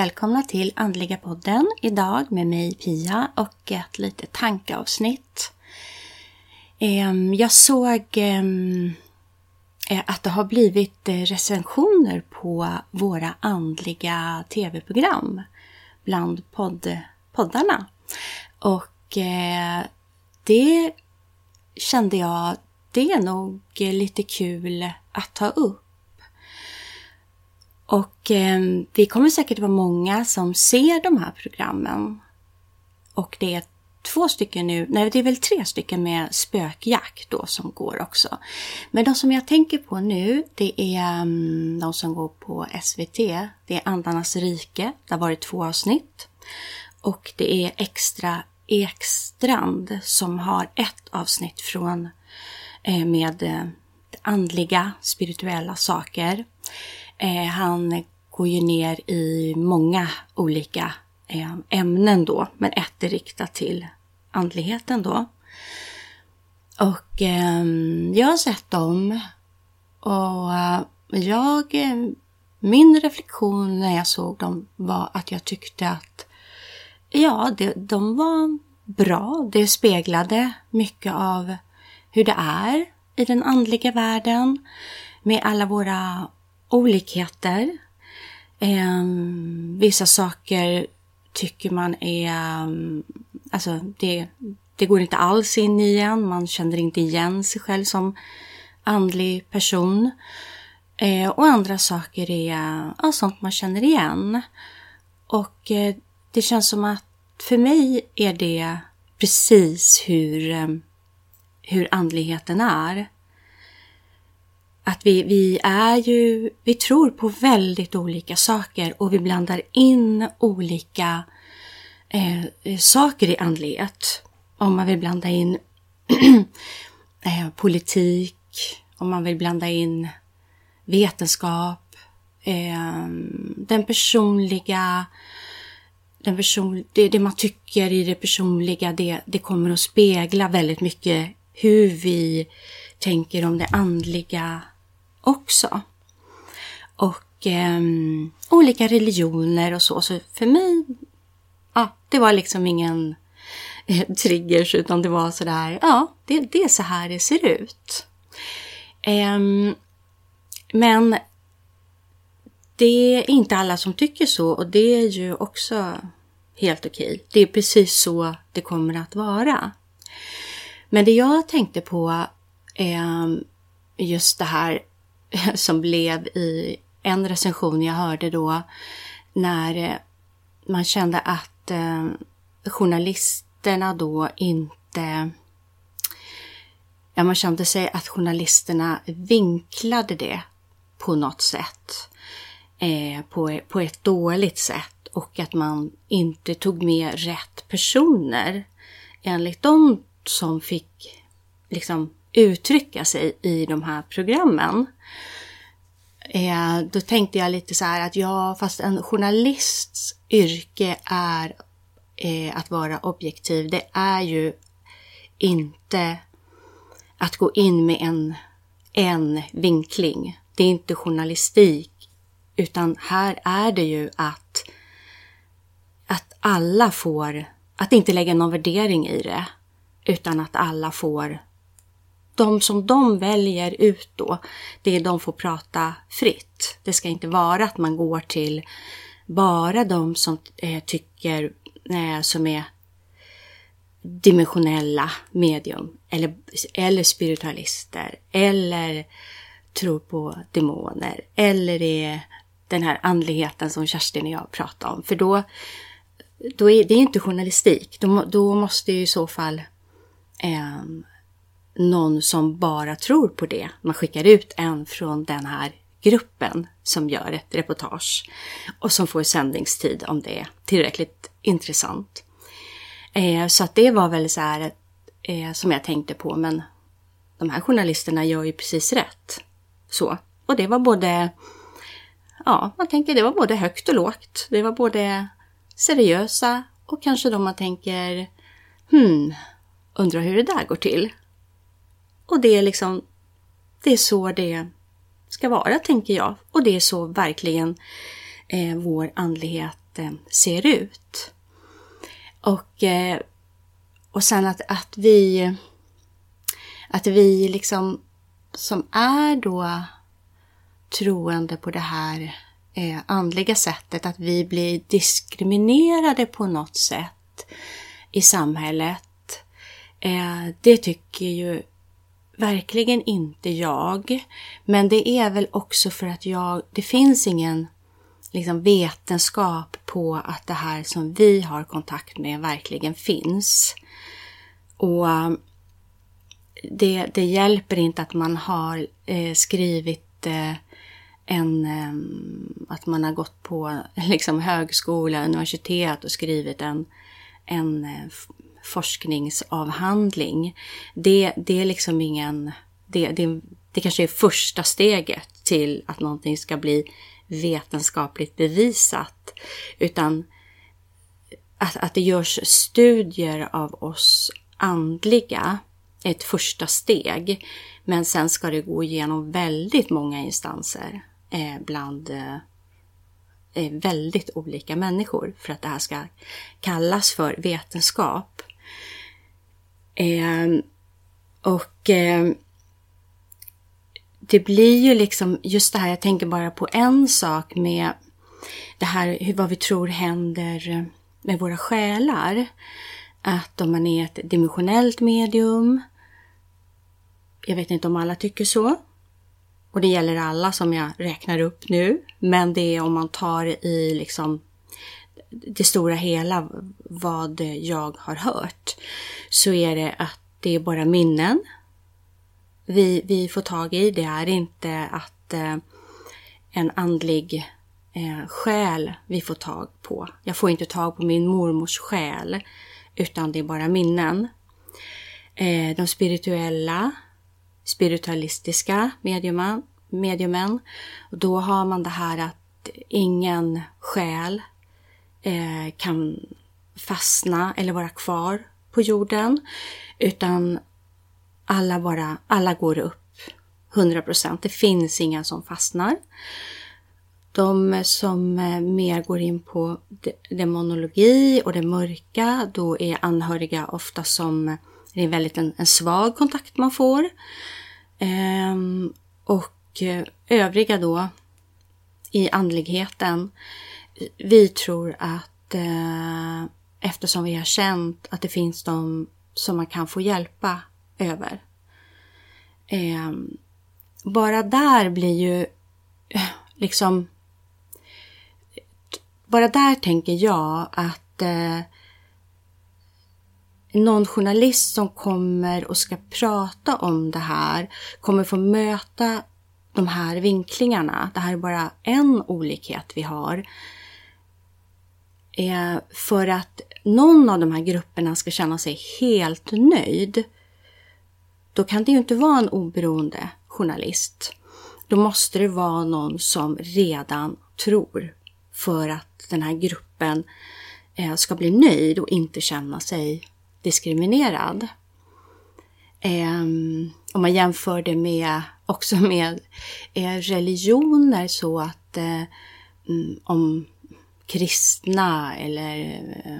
Välkomna till Andliga podden. Idag med mig Pia och ett litet tankeavsnitt. Ehm, jag såg ehm, eh, att det har blivit eh, recensioner på våra andliga tv-program bland podd, poddarna. Och eh, det kände jag, det är nog lite kul att ta upp. Och eh, vi kommer säkert vara många som ser de här programmen. Och det är två stycken nu, nej det är väl tre stycken med spökjakt då som går också. Men de som jag tänker på nu, det är um, de som går på SVT. Det är Andarnas rike, det har varit två avsnitt. Och det är Extra Ekstrand som har ett avsnitt från eh, med eh, andliga, spirituella saker. Eh, han går ju ner i många olika eh, ämnen då, men ett är riktat till andligheten då. Och eh, jag har sett dem och eh, jag, min reflektion när jag såg dem var att jag tyckte att ja, det, de var bra. Det speglade mycket av hur det är i den andliga världen med alla våra olikheter. Eh, vissa saker tycker man är, ehm, alltså det, det går inte alls in i en, man känner inte igen sig själv som andlig person. Eh, och andra saker är ja, sånt man känner igen. Och eh, det känns som att för mig är det precis hur, eh, hur andligheten är att vi, vi är ju, vi tror på väldigt olika saker och vi blandar in olika eh, saker i andlighet. Om man vill blanda in eh, politik, om man vill blanda in vetenskap, eh, den personliga, den person, det, det, man tycker i det personliga, det, det kommer att spegla väldigt mycket hur vi tänker om det andliga också. Och eh, olika religioner och så. Så för mig, ja, det var liksom ingen eh, triggers utan det var sådär, ja, det, det är så här det ser ut. Eh, men det är inte alla som tycker så och det är ju också helt okej. Det är precis så det kommer att vara. Men det jag tänkte på är just det här som blev i en recension jag hörde då när eh, man kände att eh, journalisterna då inte... Ja, man kände sig att journalisterna vinklade det på något sätt. Eh, på, på ett dåligt sätt och att man inte tog med rätt personer enligt de som fick liksom uttrycka sig i de här programmen. Eh, då tänkte jag lite så här att ja, fast en journalists yrke är eh, att vara objektiv. Det är ju inte att gå in med en, en vinkling. Det är inte journalistik, utan här är det ju att, att alla får, att inte lägga någon värdering i det, utan att alla får de som de väljer ut då, det är de får prata fritt. Det ska inte vara att man går till bara de som eh, tycker, eh, som är dimensionella medium eller, eller spiritualister eller tror på demoner eller är den här andligheten som Kerstin och jag pratar om. För då, då är det inte journalistik. Då, då måste ju i så fall eh, någon som bara tror på det. Man skickar ut en från den här gruppen som gör ett reportage och som får sändningstid om det är tillräckligt intressant. Eh, så att det var väl så här eh, som jag tänkte på, men de här journalisterna gör ju precis rätt. Så. Och det var både, ja, man tänker det var både högt och lågt. Det var både seriösa och kanske de man tänker, hmm, undrar hur det där går till. Och det är liksom, det är så det ska vara, tänker jag. Och det är så verkligen eh, vår andlighet eh, ser ut. Och, eh, och sen att, att vi att vi liksom som är då troende på det här eh, andliga sättet, att vi blir diskriminerade på något sätt i samhället. Eh, det tycker ju verkligen inte jag. Men det är väl också för att jag, det finns ingen liksom vetenskap på att det här som vi har kontakt med verkligen finns. Och um, det, det hjälper inte att man har eh, skrivit eh, en, eh, att man har gått på liksom högskola, universitet och skrivit en, en eh, forskningsavhandling. Det, det är liksom ingen, det, det, det kanske är första steget till att någonting ska bli vetenskapligt bevisat. Utan att, att det görs studier av oss andliga är ett första steg. Men sen ska det gå igenom väldigt många instanser eh, bland eh, eh väldigt olika människor för att det här ska kallas för vetenskap. Eh, och eh, det blir ju liksom just det här, jag tänker bara på en sak med det här vad vi tror händer med våra själar. Att om man är ett dimensionellt medium jag vet inte om alla tycker så. Och det gäller alla som jag räknar upp nu. Men det är om man tar i liksom det stora hela vad jag har hört. Så är det att det är bara minnen vi, vi får tag i. Det är inte att eh, en andlig eh, själ vi får tag på. Jag får inte tag på min mormors själ. Utan det är bara minnen. Eh, de spirituella spiritualistiska mediumen, mediumen. Då har man det här att ingen själ eh, kan fastna eller vara kvar på jorden. Utan alla, bara, alla går upp 100%. Det finns inga som fastnar. De som eh, mer går in på demonologi och det mörka, då är anhöriga ofta som eh, det är väldigt en, en svag kontakt man får. Ehm, och eh, övriga då i andligheten. Vi tror att eh, eftersom vi har känt att det finns de som man kan få hjälpa över. Eh, bara där blir ju liksom... Bara där tänker jag att eh, någon journalist som kommer och ska prata om det här kommer få möta de här vinklingarna. Det här är bara en olikhet vi har. Eh, för att någon av de här grupperna ska känna sig helt nöjd, då kan det ju inte vara en oberoende journalist. Då måste det vara någon som redan tror för att den här gruppen eh, ska bli nöjd och inte känna sig diskriminerad. Eh, om man jämför det med också med eh, religioner så att eh, mm, om kristna eller eh,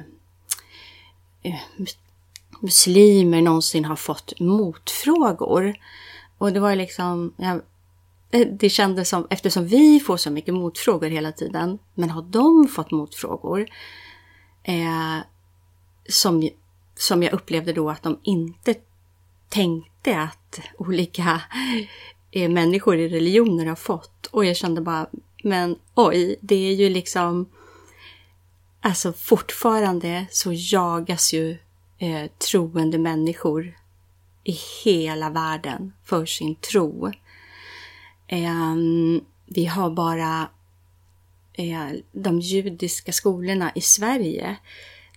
eh muslimer någonsin har fått motfrågor. Och det var liksom, ja, eh, det kändes som, eftersom vi får så mycket motfrågor hela tiden, men har de fått motfrågor eh, som som jag upplevde då att de inte tänkte att olika eh, människor i religioner har fått. Och jag kände bara, men oj, det är ju liksom... Alltså fortfarande så jagas ju eh, troende människor i hela världen för sin tro. Eh, vi har bara eh, de judiska skolorna i Sverige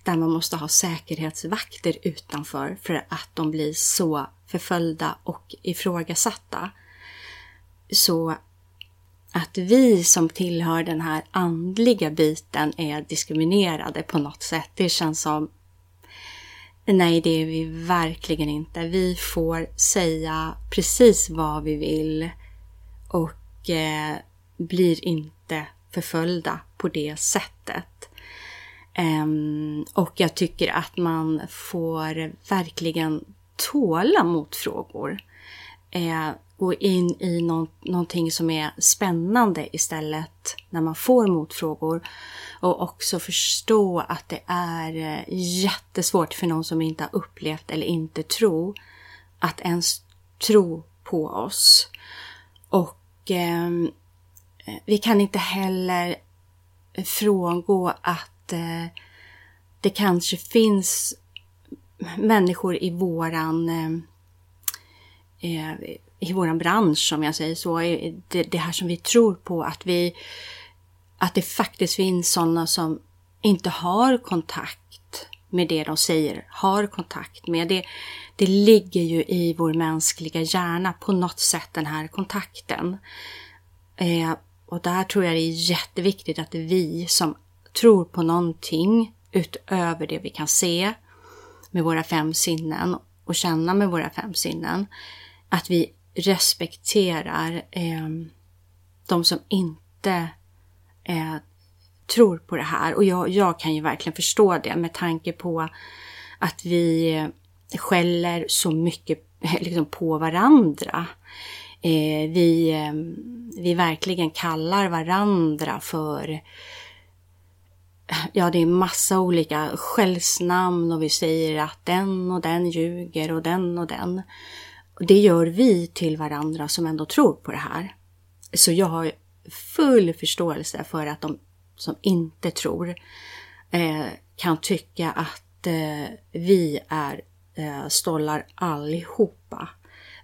där man måste ha säkerhetsvakter utanför för att de blir så förföljda och ifrågasatta. Så att vi som tillhör den här andliga biten är diskriminerade på något sätt, det känns som Nej, det är vi verkligen inte. Vi får säga precis vad vi vill och eh, blir inte förföljda på det sättet. Um, och jag tycker att man får verkligen tåla motfrågor. Eh, gå in i nå någonting som är spännande istället när man får motfrågor. Och också förstå att det är eh, jättesvårt för någon som inte har upplevt eller inte tror att ens tro på oss. Och ehm, eh, vi kan inte heller frångå att eh, det kanske finns människor i våran ehm, eh i våran bransch, om jag säger så, det, det här som vi tror på, att vi att det faktiskt finns sådana som inte har kontakt med det de säger, har kontakt med. Det, det ligger ju i vår mänskliga hjärna på något sätt, den här kontakten. Eh, och där tror jag det är jätteviktigt att vi som tror på någonting utöver det vi kan se med våra fem sinnen och känna med våra fem sinnen, att vi respekterar eh, de som inte eh, tror på det här. Och jag, jag kan ju verkligen förstå det med tanke på att vi skäller så mycket liksom, på varandra. Eh, vi, eh, vi verkligen kallar varandra för Ja, det är massa olika skällsnamn och vi säger att den och den ljuger och den och den. Det gör vi till varandra som ändå tror på det här. Så jag har full förståelse för att de som inte tror eh, kan tycka att eh, vi är eh, stollar allihopa.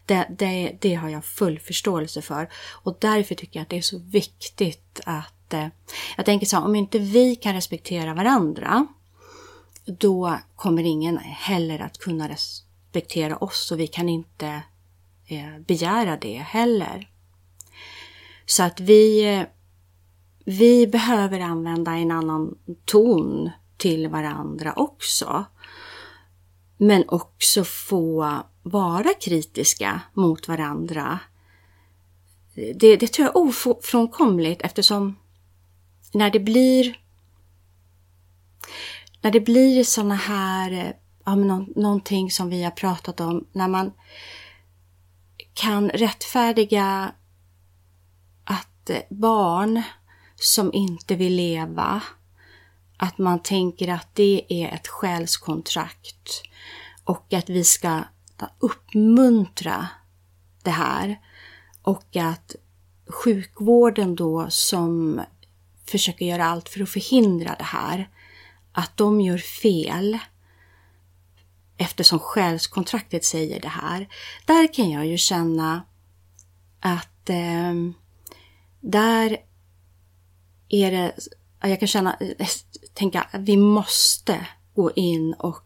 Det, det, det, har jag full förståelse för och därför tycker jag att det är så viktigt att eh, jag tänker så här, om inte vi kan respektera varandra då kommer ingen heller att kunna respektera oss och vi kan inte eh, begära det heller. Så att vi, eh, vi behöver använda en annan ton till varandra också. Men också få vara kritiska mot varandra. Det, det tror jag är ofrånkomligt eftersom när det blir när det blir såna här, eh, ja, men någonting som vi har pratat om, när man kan rättfärdiga att eh, barn som inte vill leva, att man tänker att det är ett själskontrakt och att vi ska uppmuntra det här och att sjukvården då som försöker göra allt för att förhindra det här, att de gör fel eftersom själskontraktet säger det här. Där kan jag ju känna att eh, där är det, jag kan känna, eh, tänka, vi måste gå in och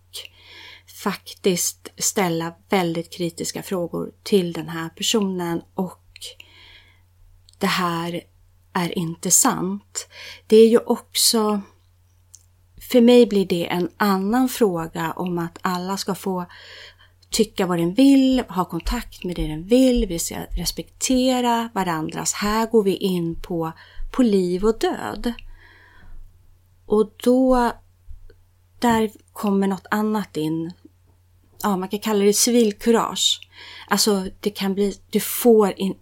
faktiskt ställa väldigt kritiska frågor till den här personen och det här är inte sant. Det är ju också, för mig blir det en annan fråga om att alla ska få tycka vad den vill, ha kontakt med det den vill, vi ska respektera varandras. Här går vi in på, på liv och död. Och då, där kommer något annat in. Ja, man kan kalla det civilkurage. Alltså, det kan bli, du får, in,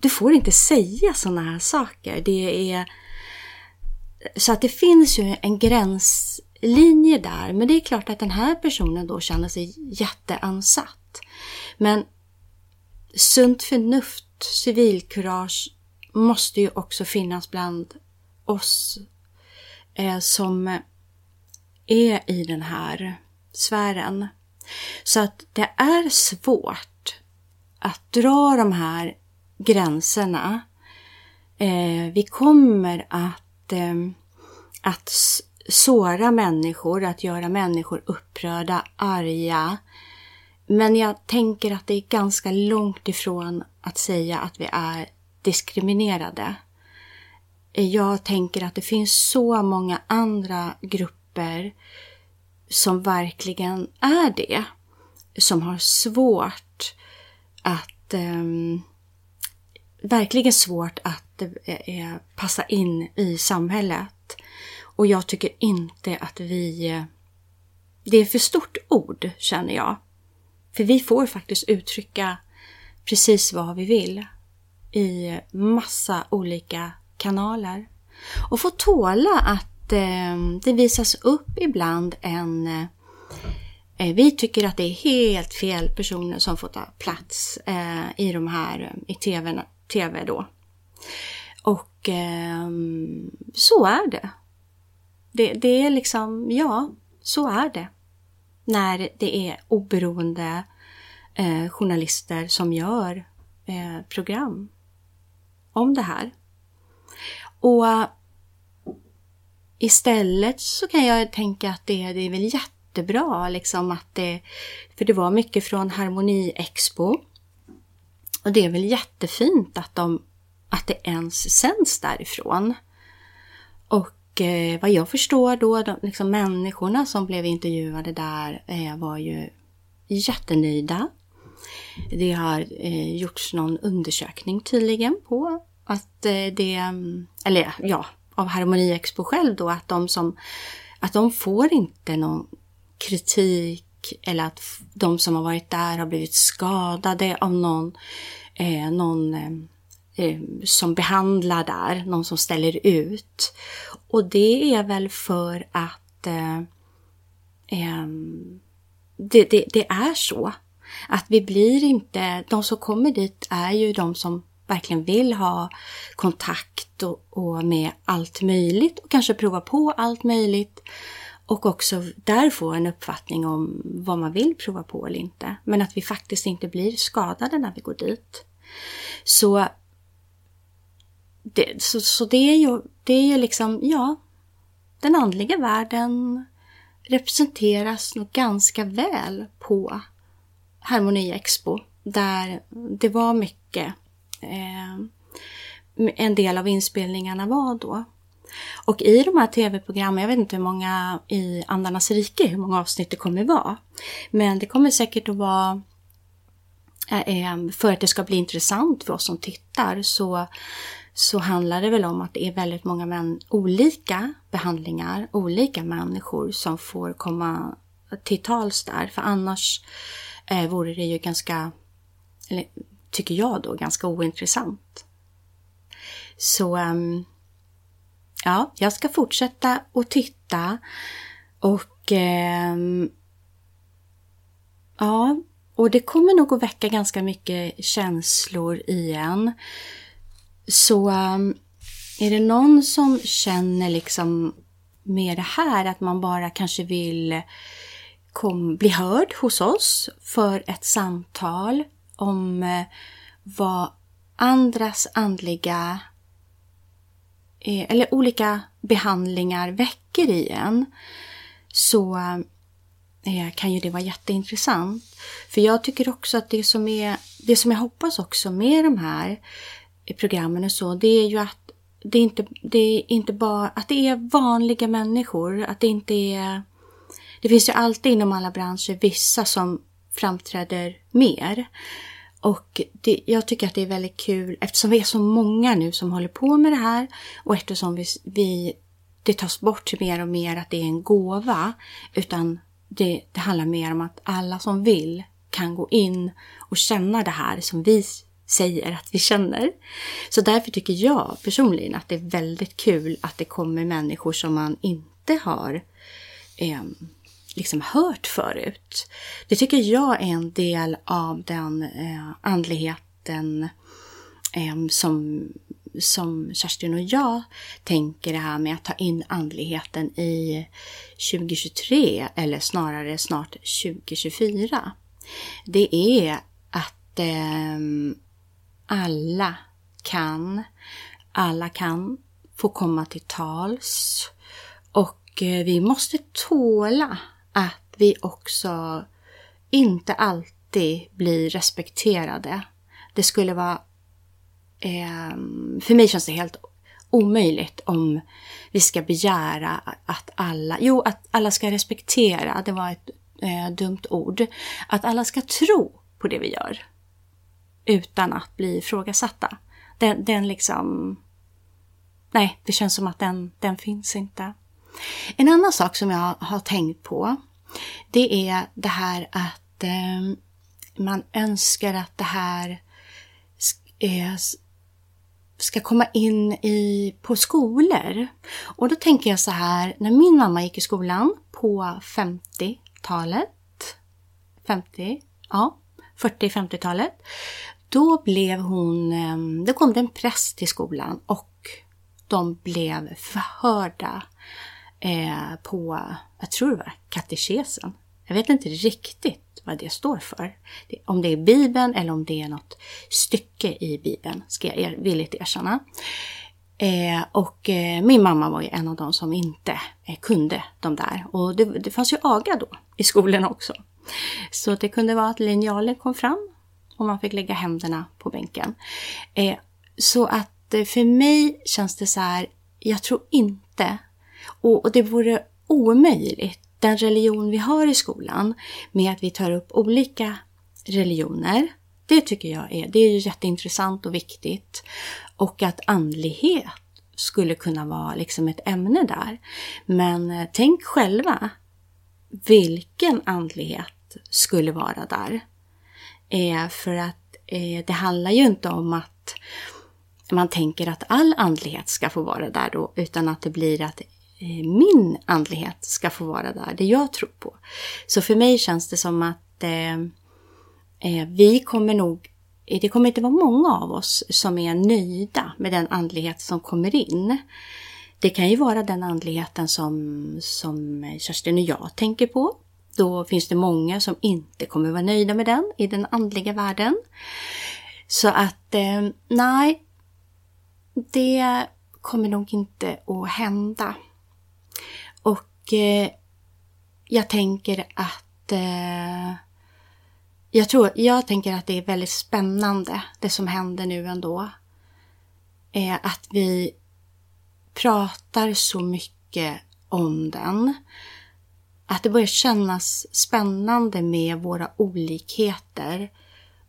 du får inte säga sådana här saker. Det är, så att det finns ju en gränslinje där. Men det är klart att den här personen då känner sig jätteansatt. Men sunt förnuft, civilkurage måste ju också finnas bland oss eh, som är i den här sfären. Så att det är svårt att dra de här gränserna. Eh, vi kommer att, att eh, såra människor, att göra människor upprörda, arga. Men jag tänker att det är ganska långt ifrån att säga att vi är diskriminerade. Eh, jag tänker att det finns så många andra grupper som verkligen är det. Som har svårt att um, verkligen svårt att uh, passa in i samhället. Och jag tycker inte att vi... Eh, det är för stort ord, känner jag. För vi får faktiskt uttrycka precis vad vi vill i massa olika kanaler. Och få tåla att eh, det visas upp ibland en... Eh, vi tycker att det är helt fel personer som får ta plats eh, i de här, i TV, TV då. Och eh, så är det. det. Det är liksom, ja, så är det. När det är oberoende eh, journalister som gör eh, program om det här. Och istället så kan jag tänka att det, det är väl jättebra liksom att det, för det var mycket från Harmoni Expo. Och det är väl jättefint att, de, att det ens sänds därifrån. Och eh, vad jag förstår då, de, liksom människorna som blev intervjuade där eh, var ju jättenöjda. Det har eh, gjorts någon undersökning tydligen på att eh, det, eller ja, av Harmoni Expo själv då, att de som, att de får inte någon kritik eller att de som har varit där har blivit skadade av någon, eh, någon eh, Eh, som behandlar där, någon som ställer ut. Och det är väl för att eh, eh det, det, det, är så. Att vi blir inte, de som kommer dit är ju de som verkligen vill ha kontakt och, och med allt möjligt och kanske prova på allt möjligt och också där få en uppfattning om vad man vill prova på eller inte. Men att vi faktiskt inte blir skadade när vi går dit. Så det, så, så det är ju, det är ju liksom, ja, den andliga världen representeras nog ganska väl på Harmoni Expo. Där det var mycket eh, en del av inspelningarna var då. Och i de här tv-programmen, jag vet inte hur många i Andarnas rike, hur många avsnitt det kommer vara. Men det kommer säkert att vara, eh, eh för att det ska bli intressant för oss som tittar, så, så handlar det väl om att det är väldigt många män, olika behandlingar, olika människor som får komma till tals där. För annars eh, vore det ju ganska, eller tycker jag då, ganska ointressant. Så um, ja, jag ska fortsätta att titta och um, ja, och det kommer nog att väcka ganska mycket känslor igen. Så um, är det någon som känner liksom med det här att man bara kanske vill kom, bli hörd hos oss för ett samtal om eh, vad andras andliga eh, eller olika behandlingar väcker i en så eh, kan ju det vara jätteintressant. För jag tycker också att det som, är, det som jag hoppas också med de här i programmen och så, det är ju att det är inte, det är inte bara att det är vanliga människor, att det inte är... Det finns ju alltid inom alla branscher vissa som framträder mer. Och det, jag tycker att det är väldigt kul eftersom vi är så många nu som håller på med det här och eftersom vi, vi det tas bort mer och mer att det är en gåva utan det, det handlar mer om att alla som vill kan gå in och känna det här som vi säger att vi känner. Så därför tycker jag personligen att det är väldigt kul att det kommer människor som man inte har eh, liksom hört förut. Det tycker jag är en del av den eh, andligheten eh, som, som Kerstin och jag tänker det här med att ta in andligheten i 2023 eller snarare snart 2024. Det är att eh, alla kan, alla kan få komma till tals och eh, vi måste tåla att vi också inte alltid blir respekterade. Det skulle vara... Ehm, för mig känns det helt omöjligt om vi ska begära att alla... Jo, att alla ska respektera, det var ett eh, dumt ord. Att alla ska tro på det vi gör. Utan att bli ifrågasatta. Den, den liksom... Nej, det känns som att den, den finns inte. En annan sak som jag har tänkt på, det är det här att eh, man önskar att det här eh, ska komma in i, på skolor. Och då tänker jag så här, när min mamma gick i skolan på 50-talet, 50, ja, 40-50-talet, då blev hon, ehm, då kom det en präst till skolan och de blev förhörda eh, på, jag tror det var katekesen. Jag vet inte riktigt vad det står för. Om det är Bibeln eller om det är något stycke i Bibeln, ska jag er, villigt erkänna. Eh, och eh, min mamma var ju en av de som inte eh, kunde de där. Och det, det fanns ju aga då i skolan också. Så det kunde vara att linjalen kom fram och man fick lägga händerna på bänken. Eh, så att eh, för mig känns det så här, jag tror inte, och, och det vore omöjligt, den religion vi har i skolan med att vi tar upp olika religioner. Det tycker jag är, det är ju jätteintressant och viktigt. Och att andlighet skulle kunna vara liksom ett ämne där. Men eh, tänk själva vilken andlighet skulle vara där. Eh, för att eh, det handlar ju inte om att man tänker att all andlighet ska få vara där då, utan att det blir att eh, min andlighet ska få vara där, det jag tror på. Så för mig känns det som att eh, eh, vi kommer nog, eh, det kommer inte vara många av oss som är nöjda med den andlighet som kommer in. Det kan ju vara den andligheten som, som Kerstin och jag tänker på. Då finns det många som inte kommer vara nöjda med den i den andliga världen. Så att eh, nej, det kommer nog inte att hända. Och eh, jag tänker att eh, jag tror, jag tänker att det är väldigt spännande det som händer nu ändå. Eh, att vi pratar så mycket om den att det börjar kännas spännande med våra olikheter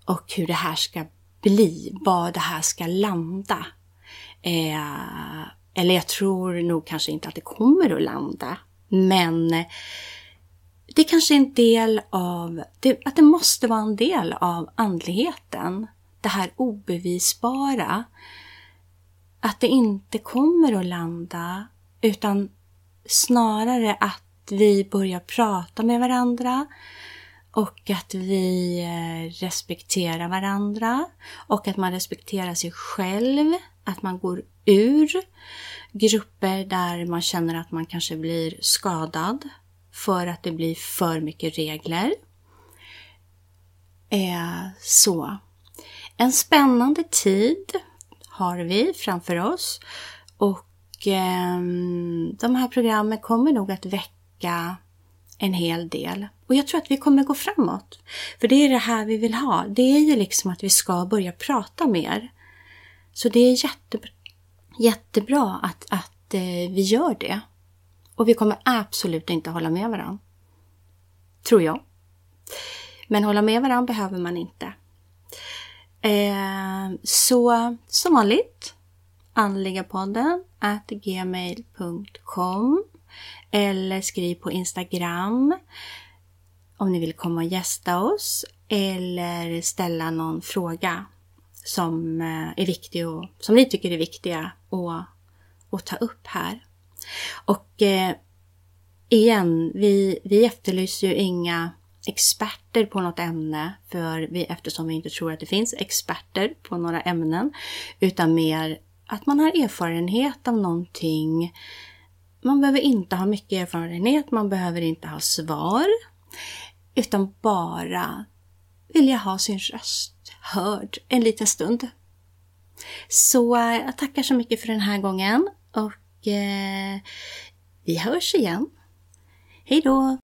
och hur det här ska bli, var det här ska landa. Eh, eller jag tror nog kanske inte att det kommer att landa, men det kanske är en del av, det, att det måste vara en del av andligheten. Det här obevisbara. Att det inte kommer att landa, utan snarare att vi börjar prata med varandra och att vi eh, respekterar varandra och att man respekterar sig själv, att man går ur grupper där man känner att man kanske blir skadad för att det blir för mycket regler. Eh, så. En spännande tid har vi framför oss och eh, de här programmen kommer nog att väcka en hel del. Och jag tror att vi kommer gå framåt. För det är det här vi vill ha. Det är ju liksom att vi ska börja prata mer. Så det är jättebra, jättebra att, att eh, vi gör det. Och vi kommer absolut inte hålla med varandra. Tror jag. Men hålla med varandra behöver man inte. Eh, så som vanligt, andligapodden at gmail.com eller skriv på Instagram om ni vill komma och gästa oss eller ställa någon fråga som eh, är viktig och som ni tycker är viktiga att, att ta upp här. Och eh, igen, vi, vi efterlyser ju inga experter på något ämne för vi, eftersom vi inte tror att det finns experter på några ämnen utan mer att man har erfarenhet av någonting man behöver inte ha mycket erfarenhet, man behöver inte ha svar. Utan bara vilja ha sin röst hörd en liten stund. Så jag tackar så mycket för den här gången och eh, vi hörs igen. Hej då!